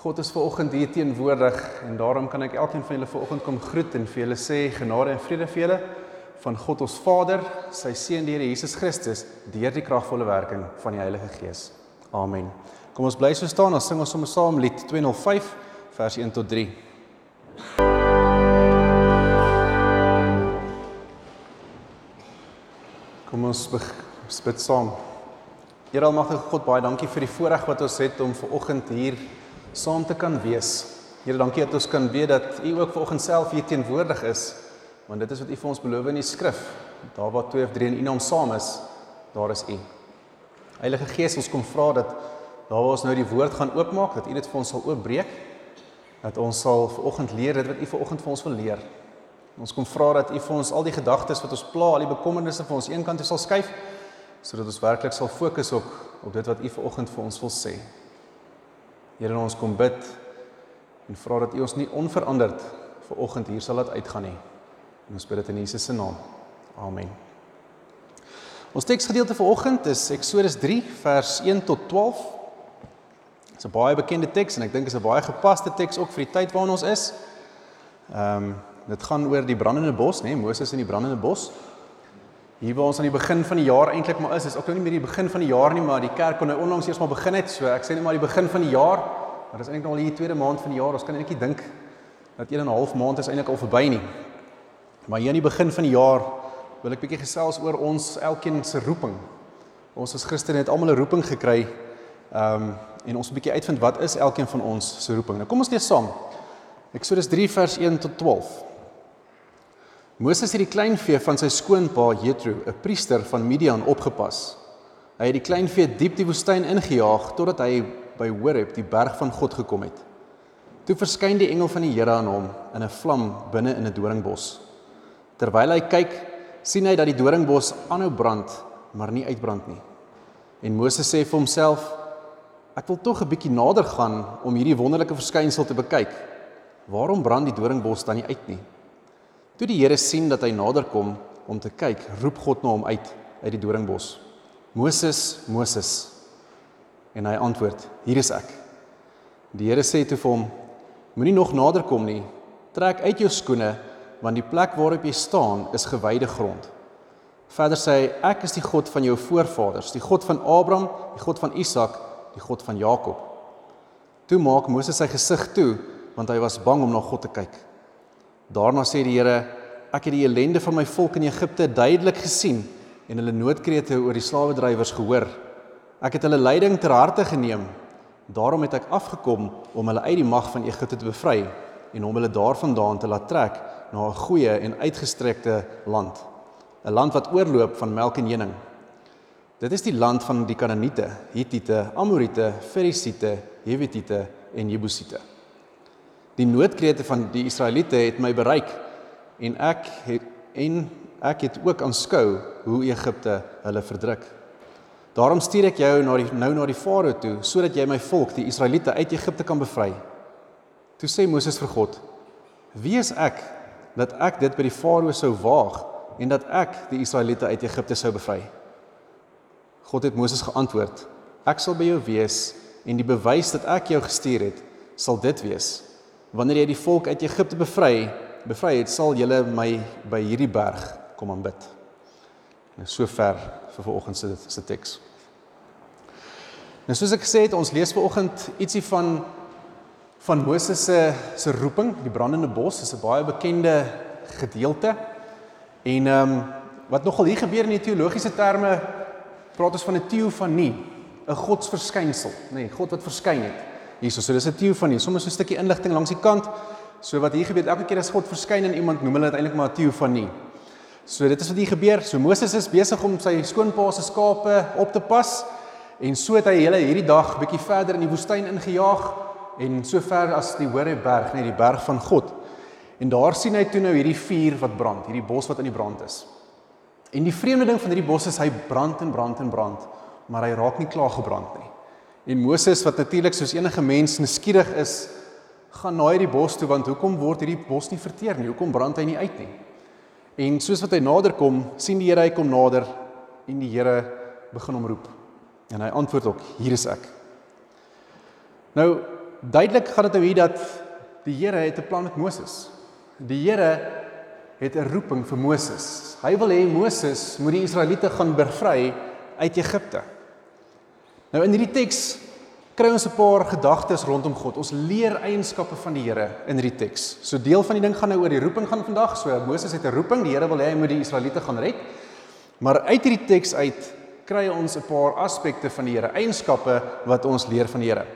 God is ver oggend hier teenwoordig en daarom kan ek elkeen van julle ver oggend kom groet en vir julle sê genade en vrede vir julle van God ons Vader, sy seun die Here Jesus Christus, deur die kragvolle werking van die Heilige Gees. Amen. Kom ons bly so staan, ons sing ons sommer saam lied 205 vers 1 tot 3. Kom ons bid saam. Here Almagtige God, baie dankie vir die voorreg wat ons het om ver oggend hier saam te kan wees. Here, dankie dat ons kan weet dat U ook ver oggend self hier teenwoordig is, want dit is wat U vir ons beloof in die skrif. Daar waar twee of drie in U naam saam is, daar is U. Heilige Gees, ons kom vra dat daar waar ons nou die woord gaan oopmaak, dat U dit vir ons sal oopbreek. Dat ons sal ver oggend leer dit wat U ver oggend vir ons wil leer. Ons kom vra dat U vir ons al die gedagtes wat ons pla, al die bekommernisse vir ons eenkant toe sal skuif sodat ons werklik sal fokus op op dit wat U ver oggend vir ons wil sê. Here, ons kom bid en vra dat U ons nie onveranderd ver oggend hier sal laat uitgaan nie. En ons bid dit in Jesus se naam. Amen. Ons teksgedeelte vir oggend is Eksodus 3 vers 1 tot 12. Dit is 'n baie bekende teks en ek dink is 'n baie gepaste teks ook vir die tyd waarin ons is. Ehm um, dit gaan oor die brandende bos, nê, nee, Moses in die brandende bos. Hier waar ons aan die begin van die jaar eintlik maar is, is ook nou nie meer die begin van die jaar nie, maar die kerk kon nou onlangs eers maar begin het. So ek sê net maar die begin van die jaar, maar dit is eintlik nog al die tweede maand van die jaar. Ons kan eintlik dink dat 1 en 'n half maand is eintlik al verby nie. Maar hier aan die begin van die jaar wil ek bietjie gesels oor ons elkeen se roeping. Ons as Christene het almal 'n roeping gekry. Ehm um, en ons 'n bietjie uitvind wat is elkeen van ons se roeping. Nou kom ons lees saam. Eksodus 3 vers 1 tot 12. Moses het die kleinvee van sy skoonpa Jethro, 'n priester van Midian, opgepas. Hy het die kleinvee diep die woestyn ingejaag totdat hy by Horeb, die berg van God gekom het. Toe verskyn die engel van die Here aan hom in 'n vlam binne in 'n doringbos. Terwyl hy kyk, sien hy dat die doringbos aanhou brand, maar nie uitbrand nie. En Moses sê vir homself: "Ek wil tog 'n bietjie nader gaan om hierdie wonderlike verskynsel te bekyk. Waarom brand die doringbos dan nie uit nie?" Toe die Here sien dat hy naderkom om te kyk, roep God na hom uit uit die doringbos. Moses, Moses. En hy antwoord: Hier is ek. Die Here sê toe vir hom: Moenie nog naderkom nie. Trek uit jou skoene, want die plek waarop jy staan is gewyde grond. Verder sê hy: Ek is die God van jou voorvaders, die God van Abraham, die God van Isak, die God van Jakob. Toe maak Moses sy gesig toe, want hy was bang om na God te kyk. Daarna sê die Here, ek het die ellende van my volk in Egipte duidelik gesien en hulle noodkrete oor die slawedrywers gehoor. Ek het hulle lyding ter harte geneem. Daarom het ek afgekom om hulle uit die mag van Egipte te bevry en om hulle daarvandaan te laat trek na 'n goeie en uitgestrekte land. 'n Land wat oorloop van melk en honing. Dit is die land van die Kanaaniete, Hittiete, Amoriete, Ferisiete, Hewitiete en Jebusiete. Die noodkrete van die Israeliete het my bereik en ek het en ek het ook aanskou hoe Egipte hulle verdruk. Daarom stuur ek jou na die nou na die Farao toe sodat jy my volk, die Israeliete uit Egipte kan bevry. Toe sê Moses vir God: "Wie is ek dat ek dit by die Farao sou waag en dat ek die Israeliete uit Egipte sou bevry?" God het Moses geantwoord: "Ek sal by jou wees en die bewys dat ek jou gestuur het, sal dit wees wanneer jy die volk uit Egipte bevry, bevry het, sal julle my by hierdie berg kom aanbid. Nou sover vir vanoggend se se teks. Nou soos ek gesê het, ons lees vanoggend ietsie van van Moses se se roeping, die brandende bos, is 'n baie bekende gedeelte. En ehm um, wat nogal hier gebeur in die teologiese terme, praat ons van 'n teofanie, 'n godsverskynsel, nê, nee, God wat verskyn het hierso. So dis 'n teofanie, sommer so 'n stukkie inligting langs die kant. So wat hier gebeur elke keer as God verskyn aan iemand, noem hulle dit eintlik maar 'n teofanie. So dit is wat hier gebeur. So Moses is besig om sy skoonpa se skape op te pas en so het hy hele hierdie dag bietjie verder in die woestyn ingejaag en so ver as die Horebberg, net die berg van God. En daar sien hy toe nou hierdie vuur wat brand, hierdie bos wat in die brand is. En die vreemde ding van hierdie bos is hy brand en brand en brand, maar hy raak nie klaar gebrand nie. En Moses wat natuurlik soos enige mens nuuskierig is, gaan na hierdie bos toe want hoekom word hierdie bos nie verteer nie? Hoekom brand hy nie uit nie? En soos wat hy nader kom, sien die Here hy kom nader en die Here begin hom roep. En hy antwoord ook: "Hier is ek." Nou, duidelik gaan dit nou hier dat die Here het 'n plan met Moses. Die Here het 'n roeping vir Moses. Hy wil hê Moses moet die Israeliete gaan bevry uit Egipte. Nou in hierdie teks kry ons 'n paar gedagtes rondom God. Ons leer eienskappe van die Here in hierdie teks. So deel van die ding gaan nou oor die roeping gaan vandag. So Moses het 'n roeping, die Here wil hê hy moet die Israeliete gaan red. Maar uit hierdie teks uit kry ons 'n paar aspekte van die Here, eienskappe wat ons leer van die Here.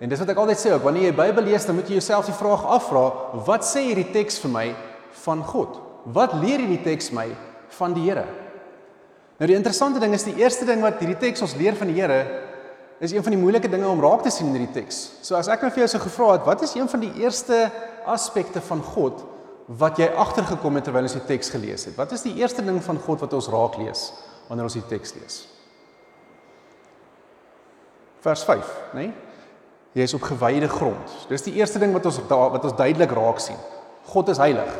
En dis wat ek altyd sê ook, wanneer jy Bybel lees, dan moet jy jouself die vraag afvra, wat sê hierdie teks vir my van God? Wat leer hierdie teks my van die Here? Nou die interessante ding is die eerste ding wat hierdie teks ons leer van die Here is een van die moeilike dinge om raak te sien in hierdie teks. So as ek nou vir jou sou gevra het, wat is een van die eerste aspekte van God wat jy agtergekom het terwyl ons die teks gelees het? Wat is die eerste ding van God wat ons raak lees wanneer ons die teks lees? Vers 5, né? Nee? Jy is op gewyde grond. Dis die eerste ding wat ons wat ons duidelik raak sien. God is heilig.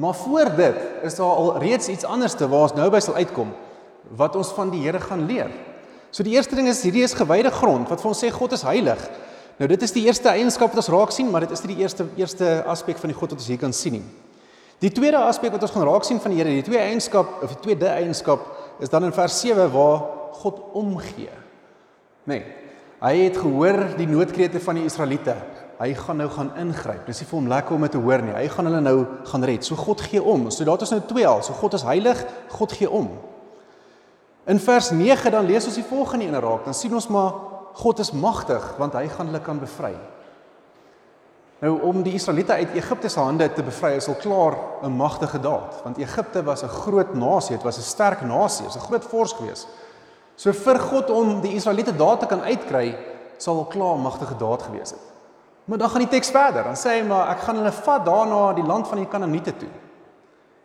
Maar voor dit is daar al reeds iets anderste waar ons nou by sal uitkom wat ons van die Here gaan leer. So die eerste ding is hierdie is gewyde grond wat vir ons sê God is heilig. Nou dit is die eerste eienskap wat ons raak sien, maar dit is nie die eerste eerste aspek van die God wat ons hier kan sien nie. Die tweede aspek wat ons gaan raak sien van die Here, die twee eienskap of die tweede eienskap is dan in vers 7 waar God omgee. Nee. Hy het gehoor die noodkrete van die Israeliete. Hy gaan nou gaan ingryp. Dis nie vir hom lekker om dit te hoor nie. Hy gaan hulle nou gaan red. So God gee om. So daar is nou twee al. So God is heilig, God gee om. In vers 9 dan lees ons die volgende ene raak. Dan sien ons maar God is magtig want hy gaan hulle kan bevry. Nou om die Israeliete uit Egipte se hande te bevry is al klaar 'n magtige daad want Egipte was 'n groot nasie, dit was 'n sterk nasie, 'n groot vors gewees. So vir God om die Israeliete daar te kan uitkry, sal al klaar 'n magtige daad gewees het. Maar dan gaan die teks verder. Dan sê hy maar ek gaan hulle vat daarna die land van die Kanaaniete toe.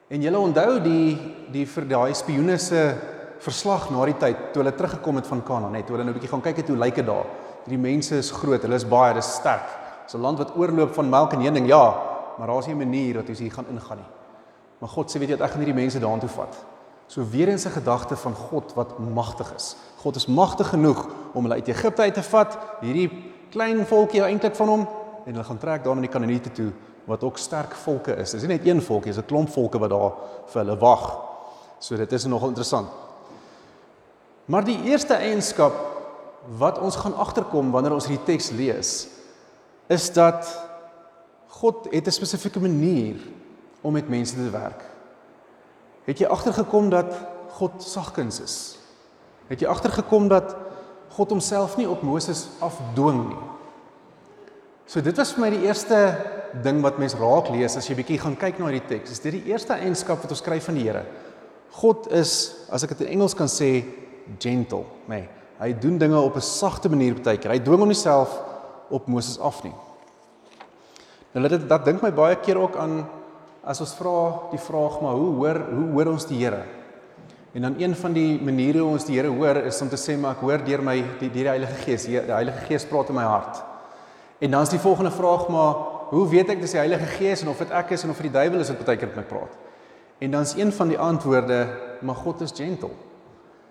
En julle onthou die die vir daai spioene se verslag na die tyd toe hulle teruggekom het van Kanaan, net toe hulle nou 'n bietjie gaan kyk het hoe lyk dit daar. Die mense is groot, hulle is baie, hulle is sterk. Dis 'n land wat oorloop van melk en honing, ja, maar daar's nie 'n manier dat ons hier gaan ingaan nie. Maar God sê weet jy wat ek gaan hierdie mense daartoe vat. So weer eens 'n gedagte van God wat magtig is. God is magtig genoeg om hulle uit Egipte uit te vat, hierdie klein volkie eintlik van hom en hulle gaan trek daar na die Kanaaniete toe wat ook sterk volke is. Dis nie net een volkie, dis 'n klomp volke wat daar vir hulle wag. So dit is nogal interessant. Maar die eerste eienskap wat ons gaan agterkom wanneer ons hierdie teks lees, is dat God het 'n spesifieke manier om met mense te werk. Het jy agtergekom dat God sagkens is? Het jy agtergekom dat God homself nie op Moses afdwing nie? So dit was vir my die eerste ding wat mens raak lees as jy bietjie gaan kyk na hierdie teks. Is dit die eerste eienskap wat ons kry van die Here? God is, as ek dit in Engels kan sê, gentle, nê. Nee, hy doen dinge op 'n sagte manier baie keer. Hy dwing hom self op Moses af nie. Nou dit dat dink my baie keer ook aan as ons vra die vraag maar hoe hoor hoe hoor ons die Here? En dan een van die maniere hoe ons die Here hoor is om te sê maar ek hoor deur my die, die Heilige Gees. Die, die Heilige Gees praat in my hart. En dan is die volgende vraag maar hoe weet ek dis die Heilige Gees en of dit ek is en of dit die duiwel is wat baie keer met my praat? En dan is een van die antwoorde maar God is gentle.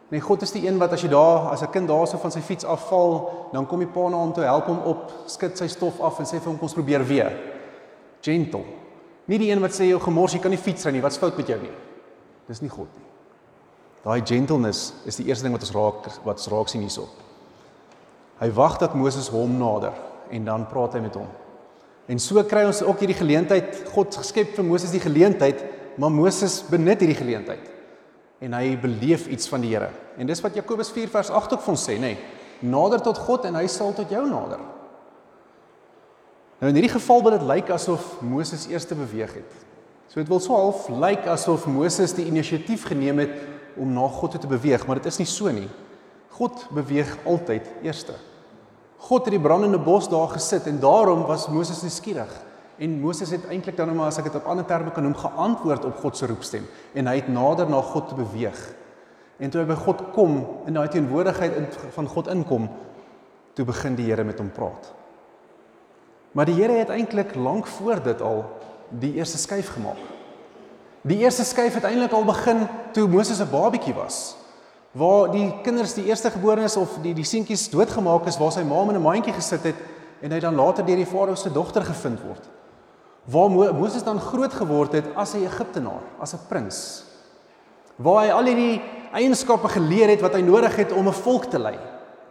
Nee, God is die een wat as jy daar as 'n kind daarso van sy fiets afval, dan kom die pa na hom toe help hom op, skud sy stof af en sê vir hom kom ons probeer weer. Gentle. Nie die een wat sê jy gemors, jy kan nie fiets ry nie, wat's fout met jou nie? Dis nie God nie. Daai gentleness is die eerste ding wat ons raak wat ons raak sien hierso. Hy wag dat Moses hom nader en dan praat hy met hom. En so kry ons ook hierdie geleentheid, God geskep vir Moses die geleentheid, maar Moses benut hierdie geleentheid en hy beleef iets van die Here. En dis wat Jakobus 4 vers 8 ook vir ons sê, nê? Nee, nader tot God en hy sal tot jou nader. Nou in hierdie geval wil dit lyk asof Moses eers te beweeg het. So dit wil so half lyk asof Moses die inisiatief geneem het om na God toe te beweeg, maar dit is nie so nie. God beweeg altyd eerste. God het die brandende bos daar gesit en daarom was Moses nuuskierig. En Moses het eintlik dan nou maar as ek dit op ander terme kan noem geantwoord op God se roepstem en hy het nader na God te beweeg. En toe hy by God kom in daai teenwoordigheid van God inkom, toe begin die Here met hom praat. Maar die Here het eintlik lank voor dit al die eerste skuif gemaak. Die eerste skuif het eintlik al begin toe Moses 'n babietjie was. Waar die kinders die eerste geborenes of die die seentjies doodgemaak is waar sy ma in 'n mandjie gesit het en hy dan later deur die farao se dogter gevind word. Waar Mo Moses dan groot geword het as 'n Egiptenaar, as 'n prins. Waar hy al hierdie eienskappe geleer het wat hy nodig het om 'n volk te lei,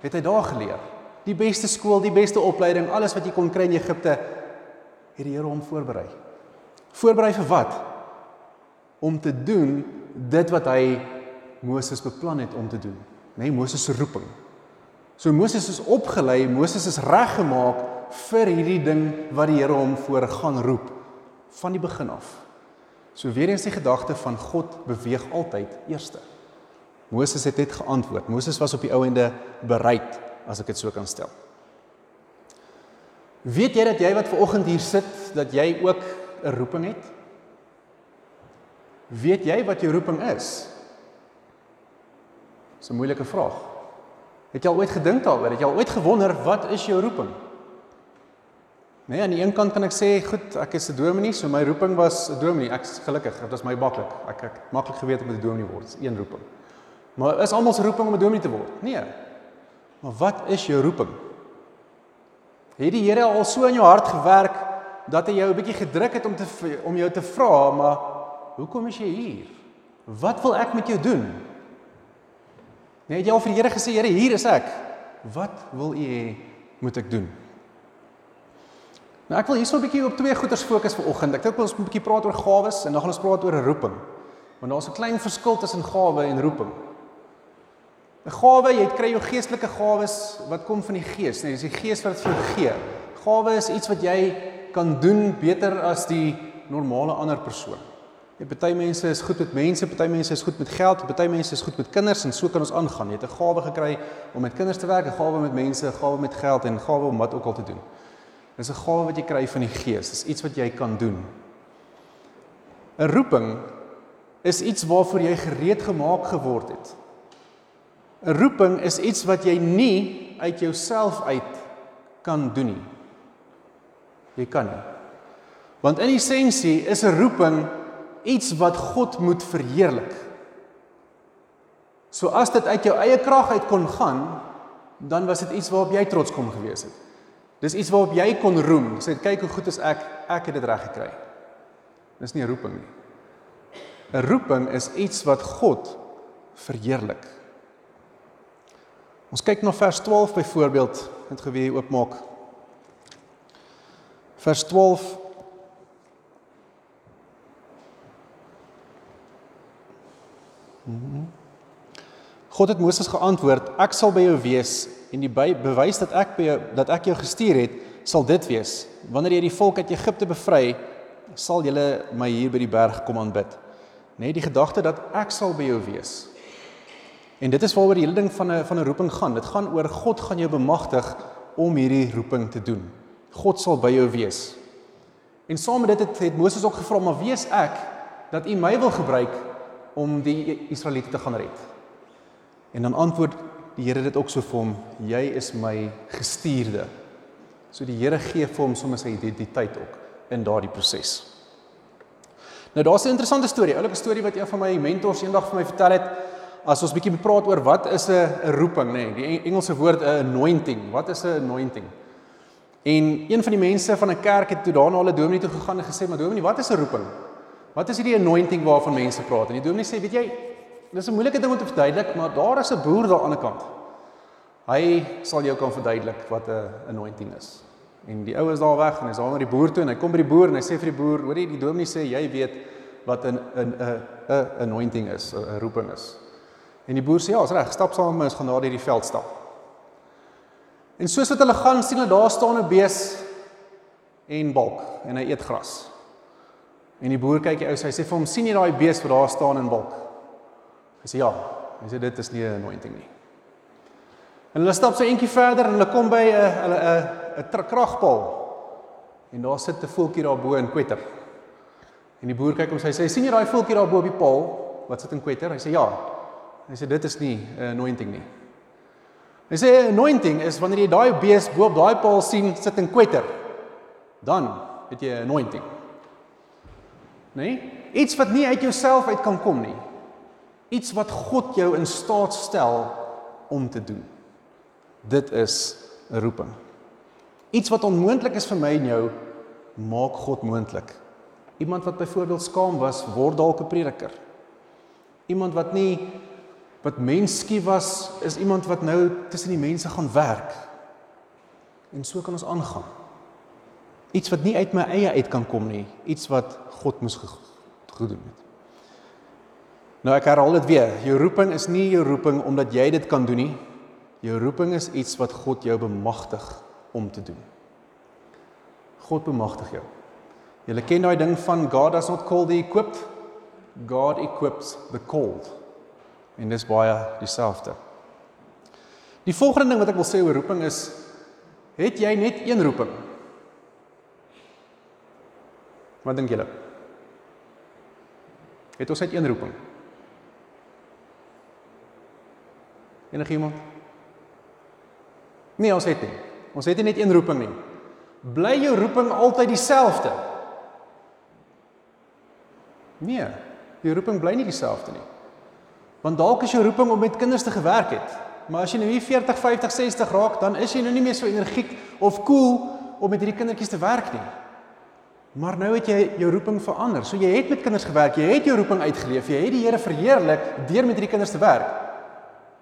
het hy daar geleer. Die beste skool, die beste opleiding, alles wat jy kon kry in Egipte, het die Here hom voorberei. Voorberei vir wat? Om te doen dit wat hy Moses beplan het om te doen, nê nee, Moses se roeping. So Moses is opgelei, Moses is reggemaak vir hierdie ding wat die Here hom voor gaan roep van die begin af. So weer eens die gedagte van God beweeg altyd eerste. Moses het net geantwoord. Moses was op die ou ende bereid as ek dit so kan stel. Weet jy dat jy wat ver oggend hier sit dat jy ook 'n roeping het? Weet jy wat jou roeping is? Dis 'n moeilike vraag. Het jy al ooit gedink daaroor? Het jy al ooit gewonder wat is jou roeping? Nee, aan die een kant kan ek sê, goed, ek is 'n dominee, so my roeping was 'n dominee. Ek's gelukkig, dit was my maklik. Ek het maklik geweet om 'n dominee word. Een roeping. Maar is almal se roeping om 'n dominee te word? Nee. Maar wat is jou roeping? Het die Here al so in jou hart gewerk dat hy jou 'n bietjie gedruk het om te om jou te vra, maar hoekom is jy hier? Wat wil ek met jou doen? Nee, het jy al vir die Here gesê, Here, hier is ek. Wat wil U hê moet ek doen? Nou ek wil hierso 'n bietjie op twee goeters fokus vir oggend. Ek dink ons moet 'n bietjie praat oor gawes en dan gaan ons praat oor 'n roeping. Want daar's 'n klein verskil tussen gawe en roeping. 'n Gawe, jy kry jou geestelike gawes wat kom van die Gees, nee, dis die Gees wat dit vir jou gee. Gawe is iets wat jy kan doen beter as die normale ander persoon. Ja, party mense is goed met mense, party mense is goed met geld, party mense is goed met kinders en so kan ons aangaan. Jy het 'n gawe gekry om met kinders te werk, 'n gawe met mense, 'n gawe met geld en 'n gawe om wat ook al te doen. Dis 'n gawe wat jy kry van die Gees. Dis iets wat jy kan doen. 'n Roeping is iets waarvoor jy gereed gemaak geword het. 'n Roeping is iets wat jy nie uit jouself uit kan doen nie. Jy kan nie. Want in essensie is 'n roeping iets wat God moet verheerlik. So as dit uit jou eie krag uit kon gaan, dan was dit iets waarop jy trots kon gewees het. Dis iets waarop jy kon roem. Sê kyk hoe goed is ek, ek het dit reg gekry. Dis nie 'n roeping nie. 'n Roeping is iets wat God verheerlik. Ons kyk na vers 12 byvoorbeeld, net gou weer oopmaak. Vers 12 God het Moses geantwoord: Ek sal by jou wees en die bewys dat ek by jou dat ek jou gestuur het, sal dit wees. Wanneer jy die volk uit Egipte bevry, sal julle my hier by die berg kom aanbid. Net die gedagte dat ek sal by jou wees. En dit is waaroor die hele ding van 'n van 'n roeping gaan. Dit gaan oor God gaan jou bemagtig om hierdie roeping te doen. God sal by jou wees. En saam met dit het, het Moses ook gevra, maar wie is ek dat U my wil gebruik om die Israeliete te gaan red. En dan antwoord die Here dit ook so vir hom: "Jy is my gestuurde." So die Here gee vir hom sommer sy identiteit ook in daardie proses. Nou daar's 'n interessante storie, oulike storie wat een van my mentors eendag vir my vertel het. As ons bietjie praat oor wat is 'n roeping, nê? Nee, die Engelse woord 'n anointing. Wat is 'n anointing? En een van die mense van 'n kerk het toe daarna hulle dominee toe gegaan en gesê, "Maar dominee, wat is 'n roeping?" Wat is hierdie anointing waarvan mense praat? En die dominee sê, weet jy, dis 'n moeilike ding om te verduidelik, maar daar is 'n boer daar aan die kant. Hy sal jou kan verduidelik wat 'n anointing is. En die ou is daar weg en hy's daar na die boer toe en hy kom by die boer en hy sê vir die boer, hoorie, die dominee sê jy weet wat 'n 'n 'n 'n anointing is, 'n roeping is. En die boer sê ja, is reg, stap saam met my, ons gaan daar deur die veld stap. En soos wat hulle gaan, sien hulle daar staan 'n bees en balk en hy eet gras. En die boer kyk die ou sê hy sê vir hom sien jy daai bees wat daar staan in wolk? Hy sê ja. Hy sê dit is nie 'n anointing nie. En hulle stap so eentjie verder en hulle kom by 'n hulle 'n 'n kragpaal. En daar sit 'n voeltjie daarbo in kwetter. En die boer kyk hom sê hy sê sien jy daai voeltjie daarbo op die paal wat sit in kwetter? Hy sê ja. Hy sê dit is nie 'n anointing nie. Hy sê anointing is wanneer jy daai bees bo op daai paal sien sit in kwetter. Dan het jy 'n anointing nê? Nee? Iets wat nie uit jouself uit kan kom nie. Iets wat God jou in staat stel om te doen. Dit is 'n roeping. Iets wat onmoontlik is vir my en jou, maak God moontlik. Iemand wat byvoorbeeld skaam was, word dalk 'n prediker. Iemand wat nie wat menskie was, is iemand wat nou tussen die mense gaan werk. En so kan ons aangaan. Iets wat nie uit my eie uit kan kom nie, iets wat God moes gedoen het. Nou ek herhaal dit weer, jou roeping is nie jou roeping omdat jy dit kan doen nie. Jou roeping is iets wat God jou bemagtig om te doen. God bemagtig jou. Jy ken daai ding van God does not call the equipped, God equips the called. En dis baie dieselfde. Die volgende ding wat ek wil sê oor roeping is het jy net een roeping? Wat dink julle? Het ons net een roeping? Enige iemand? Nee, ons het nie. Ons het nie net een roeping nie. Bly jou roeping altyd dieselfde? Nee, jou roeping bly nie dieselfde nie. Want dalk is jou roeping om met kinders te gewerk het. Maar as jy nou hier 40, 50, 60 raak, dan is jy nou nie meer so energiek of cool om met hierdie kindertjies te werk nie. Maar nou het jy jou roeping verander. So jy het met kinders gewerk, jy het jou roeping uitgeleef, jy het die Here verheerlik deur met hierdie kinders te werk.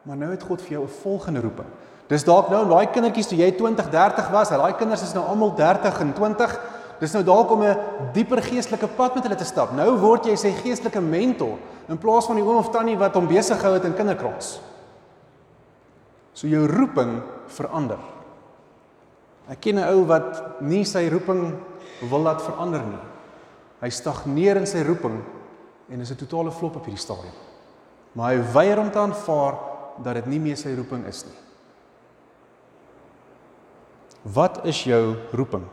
Maar nou het God vir jou 'n volgende roeping. Dis dalk nou daai kindertjies toe jy 20, 30 was, daai kinders is nou almal 30 en 20. Dis nou dalk om 'n dieper geestelike pad met hulle te stap. Nou word jy sy geestelike mentor in plaas van die oom of tannie wat hom besig gehou het in kinderkrans. So jou roeping verander. Ek ken 'n ou wat nie sy roeping wil laat verander nie. Hy stagneer in sy roeping en is 'n totale flop op hierdie stadium. Maar hy weier om te aanvaar dat dit nie meer sy roeping is nie. Wat is jou roeping?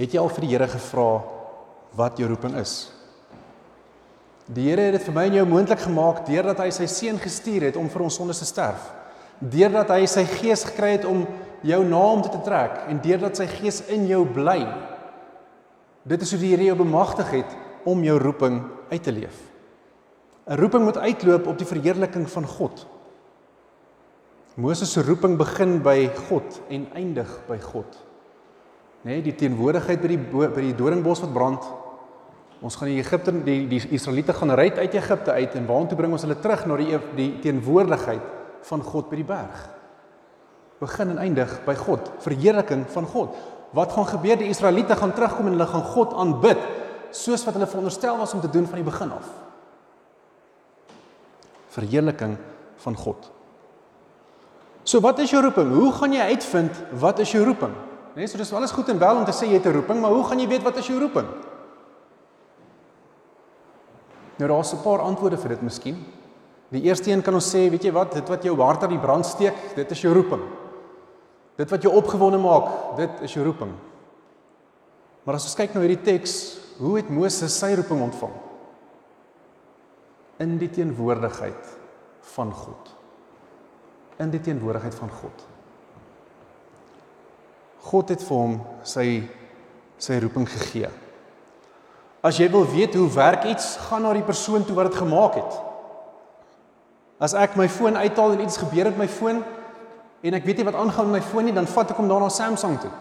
Het jy al vir die Here gevra wat jou roeping is? Die Here het dit vir my en jou moontlik gemaak deurdat hy sy seun gestuur het om vir ons sondes te sterf. Deurdat hy sy gees gekry het om jou na hom te trek en deurdat sy gees in jou bly. Dit is hoe die Here jou bemagtig het om jou roeping uit te leef. 'n Roeping moet uitloop op die verheerliking van God. Moses se roeping begin by God en eindig by God. Nê, nee, die teenwoordigheid by die by die doringbos wat brand, Ons gaan die Egipte die die Israeliete gaan ry uit Egipte uit en waartoe bring ons hulle terug na die die teenwoordigheid van God by die berg. Begin en eindig by God, verheerliking van God. Wat gaan gebeur? Die Israeliete gaan terugkom en hulle gaan God aanbid soos wat hulle veronderstel was om te doen van die begin af. Verheerliking van God. So wat is jou roeping? Hoe gaan jy uitvind wat is jou roeping? Nee, so dis alles goed en wel om te sê jy het 'n roeping, maar hoe gaan jy weet wat is jou roeping? Nou daar's 'n paar antwoorde vir dit miskien. Die eerste een kan ons sê, weet jy wat, dit wat jou hart aan die brand steek, dit is jou roeping. Dit wat jou opgewonde maak, dit is jou roeping. Maar as ons kyk nou hierdie teks, hoe het Moses sy roeping ontvang? In die teenwoordigheid van God. In die teenwoordigheid van God. God het vir hom sy sy roeping gegee. As jy wil weet hoe werk iets, gaan na die persoon toe wat dit gemaak het. As ek my foon uithaal en iets gebeur met my foon en ek weet nie wat aangaan met my foon nie, dan vat ek hom daarna Samsung toe.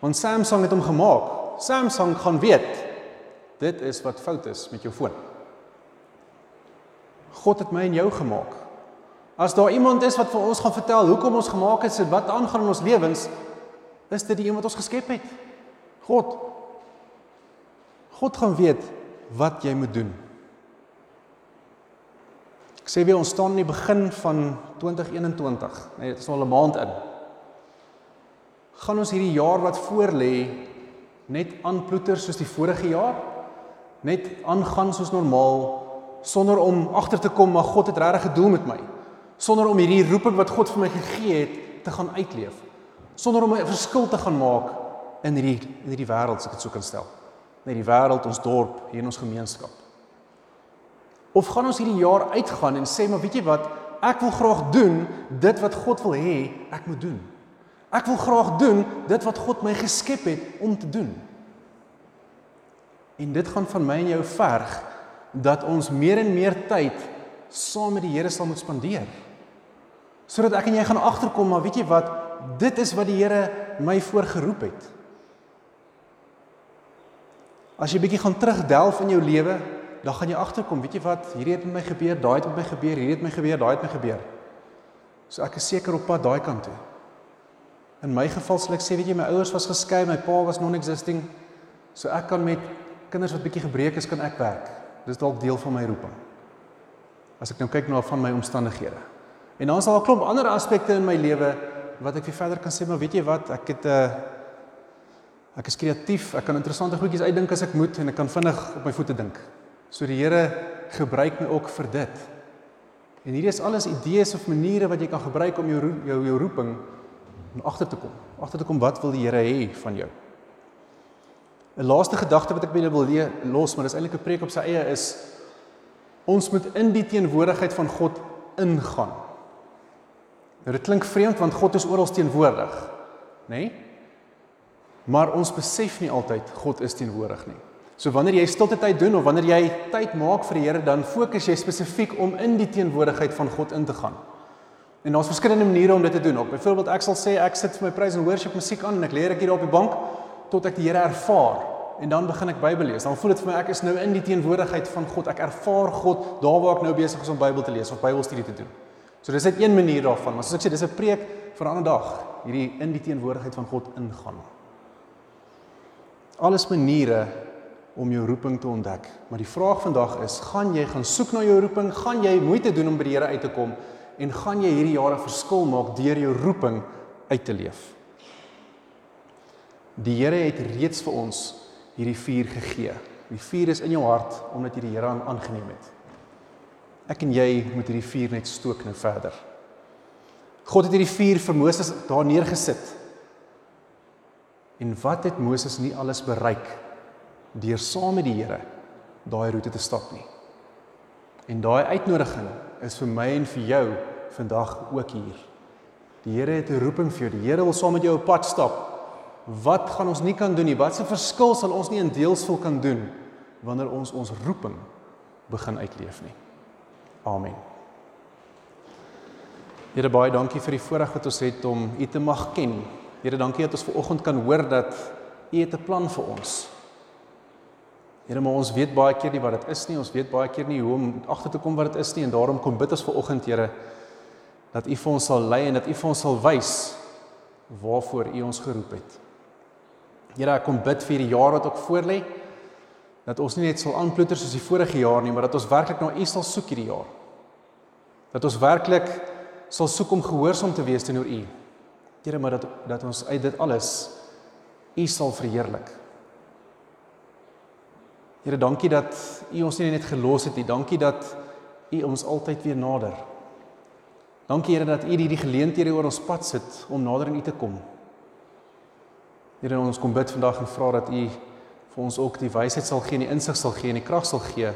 Want Samsung het hom gemaak. Samsung gaan weet dit is wat fout is met jou foon. God het my en jou gemaak. As daar iemand is wat vir ons gaan vertel hoekom ons gemaak is en wat aangaan in ons lewens, is dit die een wat ons geskep het. God. God gaan weet wat jy moet doen. Ek sê weer ons staan in die begin van 2021. Nee, dit is al 'n maand in. Gaan ons hierdie jaar wat voor lê net aanploeter soos die vorige jaar? Net aangaan soos normaal sonder om agter te kom maar God het regtig 'n doel met my. Sonder om hierdie roeping wat God vir my gegee het te gaan uitleef. Sonder om 'n verskil te gaan maak in hierdie in hierdie wêreld as ek dit so kan stel na die wêreld, ons dorp, hier in ons gemeenskap? Of gaan ons hierdie jaar uitgaan en sê maar weet jy wat, ek wil graag doen dit wat God wil hê ek moet doen. Ek wil graag doen dit wat God my geskep het om te doen. En dit gaan van my en jou verg dat ons meer en meer tyd saam met die Here sal moet spandeer. Sodat ek en jy gaan agterkom maar weet jy wat, dit is wat die Here my voorgeroep het. As jy bietjie gaan terugdelf in jou lewe, dan gaan jy agterkom, weet jy wat, hierdie het met my gebeur, daai het met my gebeur, hierdie het met my gebeur, daai het met my gebeur. So ek is seker op pad daai kant toe. In my geval sal ek sê, weet jy, my ouers was geskei, my pa was non-existing. So ek kan met kinders wat bietjie gebreek is, kan ek werk. Dis dalk deel van my roeping. As ek nou kyk na van my omstandighede. En dan is daar 'n klomp ander aspekte in my lewe wat ek vir verder kan sê, maar weet jy wat, ek het 'n uh, eh, Ek is kreatief, ek kan interessante goedjies uitdink as ek moet en ek kan vinnig op my voete dink. So die Here gebruik my ook vir dit. En hierdie is alles idees of maniere wat jy kan gebruik om jou jou jou roeping om agter te kom. Agter te kom wat wil die Here hê van jou? 'n Laaste gedagte wat ek by julle wil leer los, maar dis eintlik 'n preek op sy eie is ons moet in die teenwoordigheid van God ingaan. Nou dit klink vreemd want God is oral teenwoordig, nê? Nee? Maar ons besef nie altyd God is teenwoordig nie. So wanneer jy stilte tyd doen of wanneer jy tyd maak vir die Here, dan fokus jy spesifiek om in die teenwoordigheid van God in te gaan. En daar's verskillende maniere om dit te doen. Op byvoorbeeld ek sal sê ek sit vir my praise and worship musiek aan en ek lê ek hier op die bank tot ek die Here ervaar en dan begin ek Bybel lees. Dan voel dit vir my ek is nou in die teenwoordigheid van God. Ek ervaar God daar waar ek nou besig is om Bybel te lees of Bybelstudie te doen. So dis net een manier daarvan, maar soos ek sê dis 'n preek vir 'n ander dag, hierdie in die teenwoordigheid van God ingaan. Alles maniere om jou roeping te ontdek. Maar die vraag vandag is, gaan jy gaan soek na jou roeping? Gaan jy moeite doen om by die Here uit te kom en gaan jy hierdie jare verskil maak deur jou roeping uit te leef? Die Here het reeds vir ons hierdie vuur gegee. Die vuur is in jou hart omdat jy die Here aangeneem het. Ek en jy moet hierdie vuur net stook nou verder. God het hierdie vuur vir Moses daar neergesit En wat het Moses nie alles bereik deur saam met die Here daai roete te stap nie. En daai uitnodiging is vir my en vir jou vandag ook hier. Die Here het 'n roeping vir jou. Die Here wil saam met jou op pad stap. Wat gaan ons nie kan doen nie? Wat se verskil sal ons nie in deelsvol kan doen wanneer ons ons roeping begin uitleef nie. Amen. Here baie dankie vir die voorreg wat ons het om U te mag ken Here, dankie dat ons ver oggend kan hoor dat U het 'n plan vir ons. Here, maar ons weet baie keer nie wat dit is nie. Ons weet baie keer nie hoe om agter te kom wat dit is nie en daarom kom bid ons ver oggend, Here, dat U vir ons sal lei en dat U vir ons sal wys waarvoor U ons geroep het. Here, ek kom bid vir die jaar wat ook voor lê dat ons nie net sal aanploeter soos die vorige jaar nie, maar dat ons werklik na U sal soek hierdie jaar. Dat ons werklik sal soek om gehoorsaam te wees teenoor U. Here, maar dat dat ons uit dit alles U sal verheerlik. Here, dankie dat U ons nie net gelos het nie. Dankie dat U ons altyd weer nader. Dankie Here dat U hierdie geleenthede oor ons pad sit om nader aan U te kom. Here, ons kom bid vandag en vra dat U vir ons ook die wysheid sal gee en die insig sal gee en die krag sal gee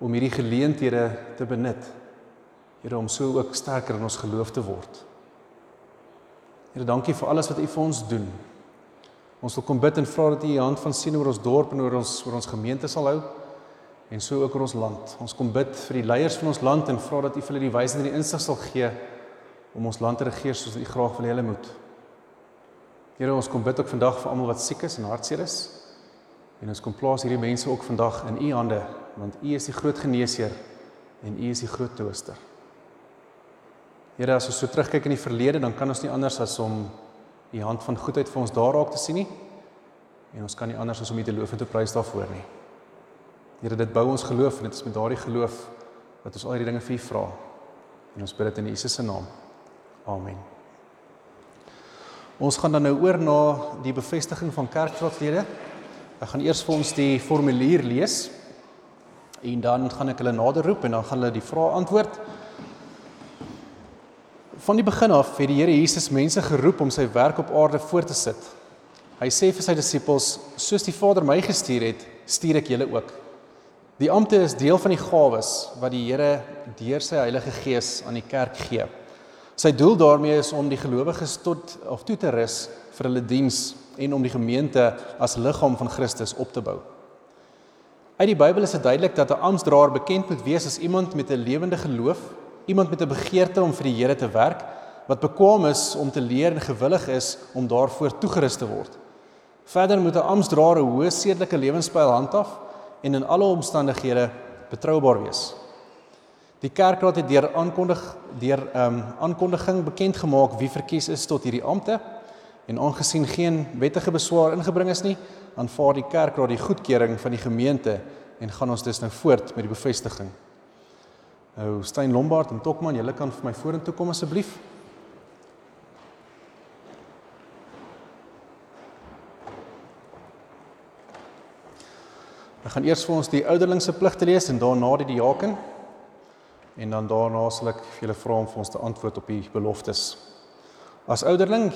om hierdie geleenthede te benut. Here, om so ook sterker in ons geloof te word. Here, dankie vir alles wat U vir ons doen. Ons wil kom bid en vra dat U U hand van sien oor ons dorp en oor ons oor ons gemeente sal hou en so ook oor ons land. Ons kom bid vir die leiers van ons land en vra dat U vir hulle die wysheid en die insig sal gee om ons land te regeer soos U graag wil hê hulle moet. Here, ons kom bid ook vandag vir almal wat siek is en hartseer is. En ons kom plaas hierdie mense ook vandag in U hande want U is die groot geneesheer en U is die groot trooster. Here, as ons so terugkyk in die verlede, dan kan ons nie anders as om u hand van goedheid vir ons daar raak te sien nie. En ons kan nie anders as om u te loof en te prys daarvoor nie. Here, dit bou ons geloof en dit is met daardie geloof dat ons al hierdie dinge vir u vra. En ons bid dit in Jesus se naam. Amen. Ons gaan dan nou oor na die bevestiging van kerkraadlede. Ek gaan eers vir ons die formulier lees en dan gaan ek hulle nader roep en dan gaan hulle die vrae antwoord van die begin af het die Here Jesus mense geroep om sy werk op aarde voort te sit. Hy sê vir sy disippels: "Soos die Vader my gestuur het, stuur ek julle ook." Die ampte is deel van die gawes wat die Here deur sy Heilige Gees aan die kerk gee. Sy doel daarmee is om die gelowiges tot of toe te rus vir hulle diens en om die gemeente as liggaam van Christus op te bou. Uit die Bybel is dit duidelik dat 'n amptdraer bekend moet wees as iemand met 'n lewende geloof iemand met 'n begeerte om vir die Here te werk wat bekwam is om te leer en gewillig is om daarvoor toegerus te word. Verder moet 'n amptdraer 'n hoë sedelike lewenstyl handhaaf en in alle omstandighede betroubaar wees. Die kerkraad het deur aankondig deur ehm um, aankondiging bekend gemaak wie verkies is tot hierdie ampte en aangesien geen wettige beswaar ingebring is nie, aanvaar die kerkraad die goedkeuring van die gemeente en gaan ons dus nou voort met die bevestiging. Nou Stein Lombard en Tokman, julle kan vir my vorentoe kom asseblief. Ek gaan eers vir ons die ouderlingse pligte lees en daarna die diaken. En dan daarna sal ek vir julle vra om vir ons te antwoord op die beloftes. As ouderling,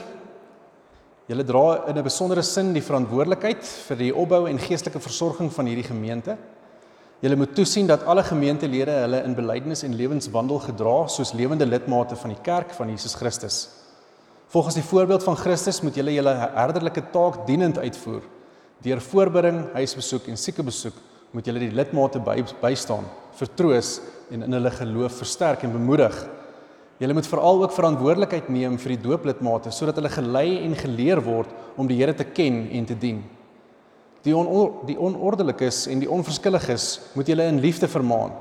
julle dra in 'n besondere sin die verantwoordelikheid vir die opbou en geestelike versorging van hierdie gemeente. Julle moet toesien dat alle gemeentelede hulle in belydenis en lewenswandel gedra soos lewende lidmate van die kerk van Jesus Christus. Volgens die voorbeeld van Christus moet julle julle herderlike taak dienend uitvoer Deur voorbereiding, huisbesoek en siekebesoek moet julle die lidmate by, bystaan, vertroos en in hulle geloof versterk en bemoedig. Julle moet veral ook verantwoordelikheid neem vir die dooplidmate sodat hulle gelei en geleer word om die Here te ken en te dien. Die on die onordelikes en die onverskilliges moet julle in liefde vermaan.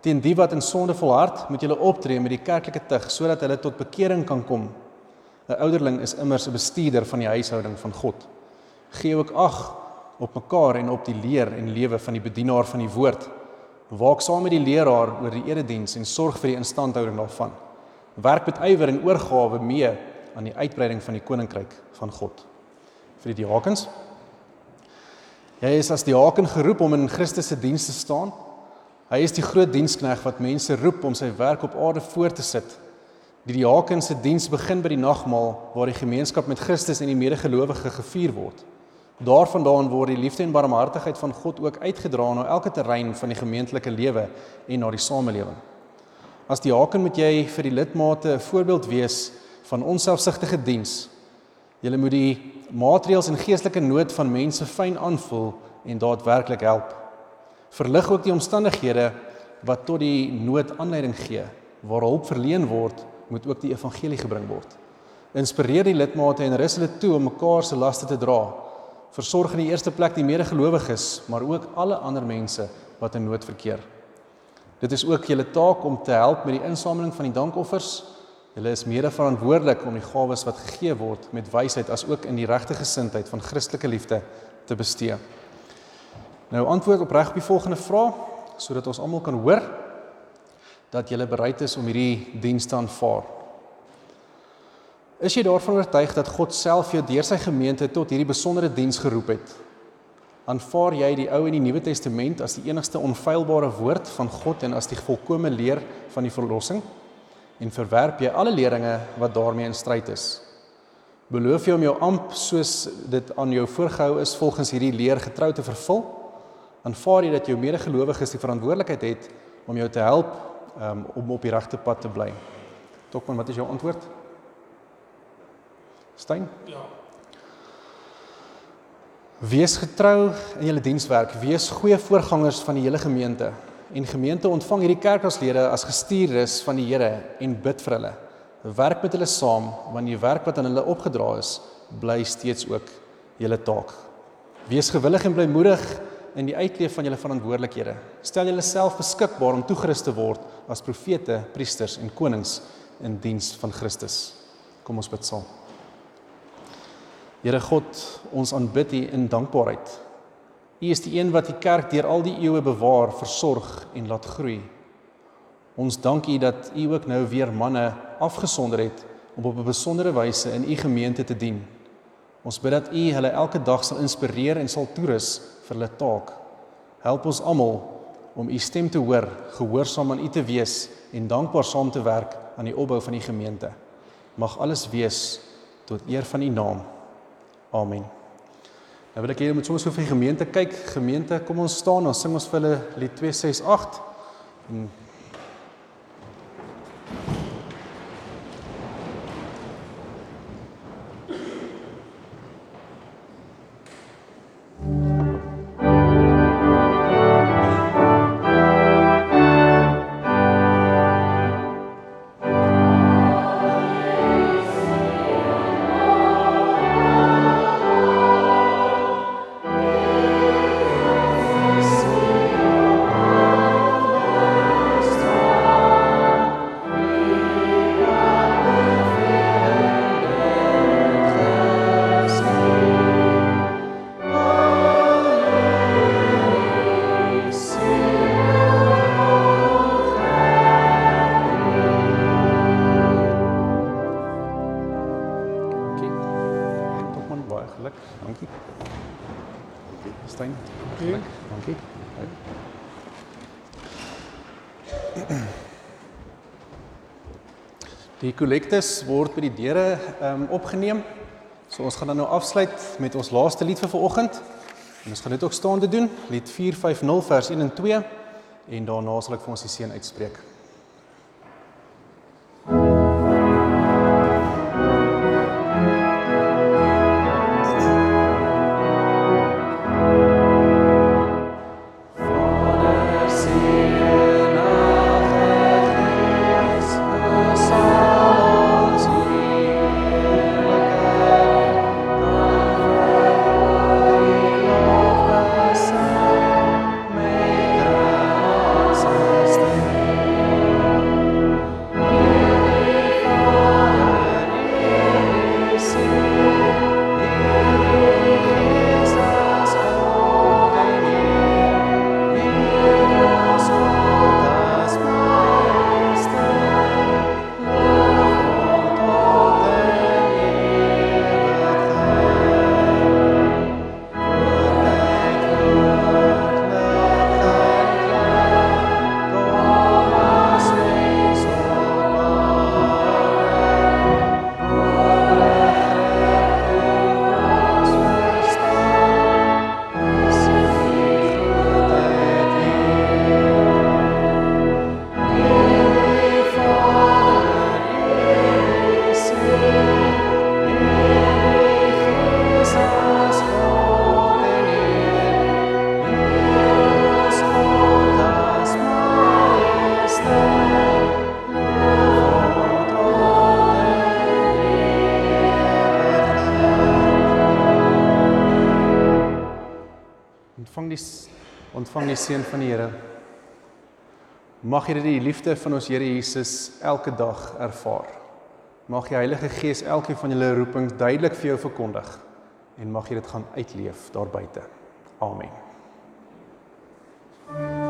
Teen die wat in sonde volhard, moet julle optree met die kerklike tug sodat hulle tot bekering kan kom. 'n Ouderling is immers 'n bestuurder van die huishouding van God. Gee ook ag op mekaar en op die leer en lewe van die bedienaar van die woord. Waak saam met die leraar oor die erediens en sorg vir die instandhouding daarvan. Werk met ywer en oorgawe mee aan die uitbreiding van die koninkryk van God. Vir die diakens. Jy is as diaken geroep om in Christus se diens te staan. Hy is die groot dienskneg wat mense roep om sy werk op aarde voort te sit. Die diaken se diens begin by die nagmaal waar die gemeenskap met Christus en die medegelowiges gevier word. Daarvandaan word die liefde en barmhartigheid van God ook uitgedra na elke terrein van die gemeentelike lewe en na die samelewing. As diaken moet jy vir die lidmate 'n voorbeeld wees van onselfsugtige diens. Jy moet die maatreëls en geestelike nood van mense fyn aanvoel en daadwerklik help. Verlig ook die omstandighede wat tot die nood aanleiding gee. Waar hulp verleen word, moet ook die evangelie gebring word. Inspireer die lidmate en rus hulle toe om mekaar se laste te dra versorg in die eerste plek die medegelowiges, maar ook alle ander mense wat in nood verkeer. Dit is ook julle taak om te help met die insameling van die dankoffers. Julle is mede verantwoordelik om die gawes wat gegee word met wysheid as ook in die regte gesindheid van Christelike liefde te bestee. Nou antwoord opreg op die volgende vraag sodat ons almal kan hoor dat jy bereid is om hierdie diens te aanvaar. Is jy daarvan oortuig dat God self jou deur sy gemeente tot hierdie besondere diens geroep het? Aanvaar jy die Ou en die Nuwe Testament as die enigste onfeilbare woord van God en as die volkomme leer van die verlossing? En verwerp jy alle leringe wat daarmee in stryd is? Beloof jy om jou amp soos dit aan jou voorgehou is volgens hierdie leer getrou te vervul? Aanvaar jy dat jou medegelowiges die verantwoordelikheid het om jou te help um, om op die regte pad te bly? Tokman, wat is jou antwoord? Stein? Ja. Wees getrou in julle dienswerk, wees goeie voorgangers van die hele gemeente en gemeente ontvang hierdie kerkaslede as gestuurdes van die Here en bid vir hulle. Werk met hulle saam want die werk wat aan hulle opgedra is, bly steeds ook julle taak. Wees gewillig en blymoedig in die uitleef van julle verantwoordelikhede. Stel julleself beskikbaar om toegerus te word as profete, priesters en konings in diens van Christus. Kom ons bid saam. Here God, ons aanbid U in dankbaarheid. U is die een wat die kerk deur al die eeue bewaar, versorg en laat groei. Ons dank U dat U ook nou weer manne afgesonder het om op 'n besondere wyse in U gemeente te dien. Ons bid dat U hulle elke dag sal inspireer en sal toerus vir hulle taak. Help ons almal om U stem te hoor, gehoorsaam aan U te wees en dankbaar saam te werk aan die opbou van die gemeente. Mag alles wees tot eer van U naam. Amen. Nou wil ek hê jy moet soms vir die gemeente kyk. Gemeente, kom ons staan, ons sing ons vir hulle lied 268. En kollektes word by die deure ehm um, opgeneem. So ons gaan dan nou afsluit met ons laaste lied vir vanoggend. En ons gaan dit ook staande doen, lied 450 vers 1 en 2 en daarna sal ek vir ons die seën uitspreek. Mag jy die liefde van ons Here Jesus elke dag ervaar. Mag die Heilige Gees elkeen van julle roepings duidelik vir jou verkondig en mag jy dit gaan uitleef daar buite. Amen. thank you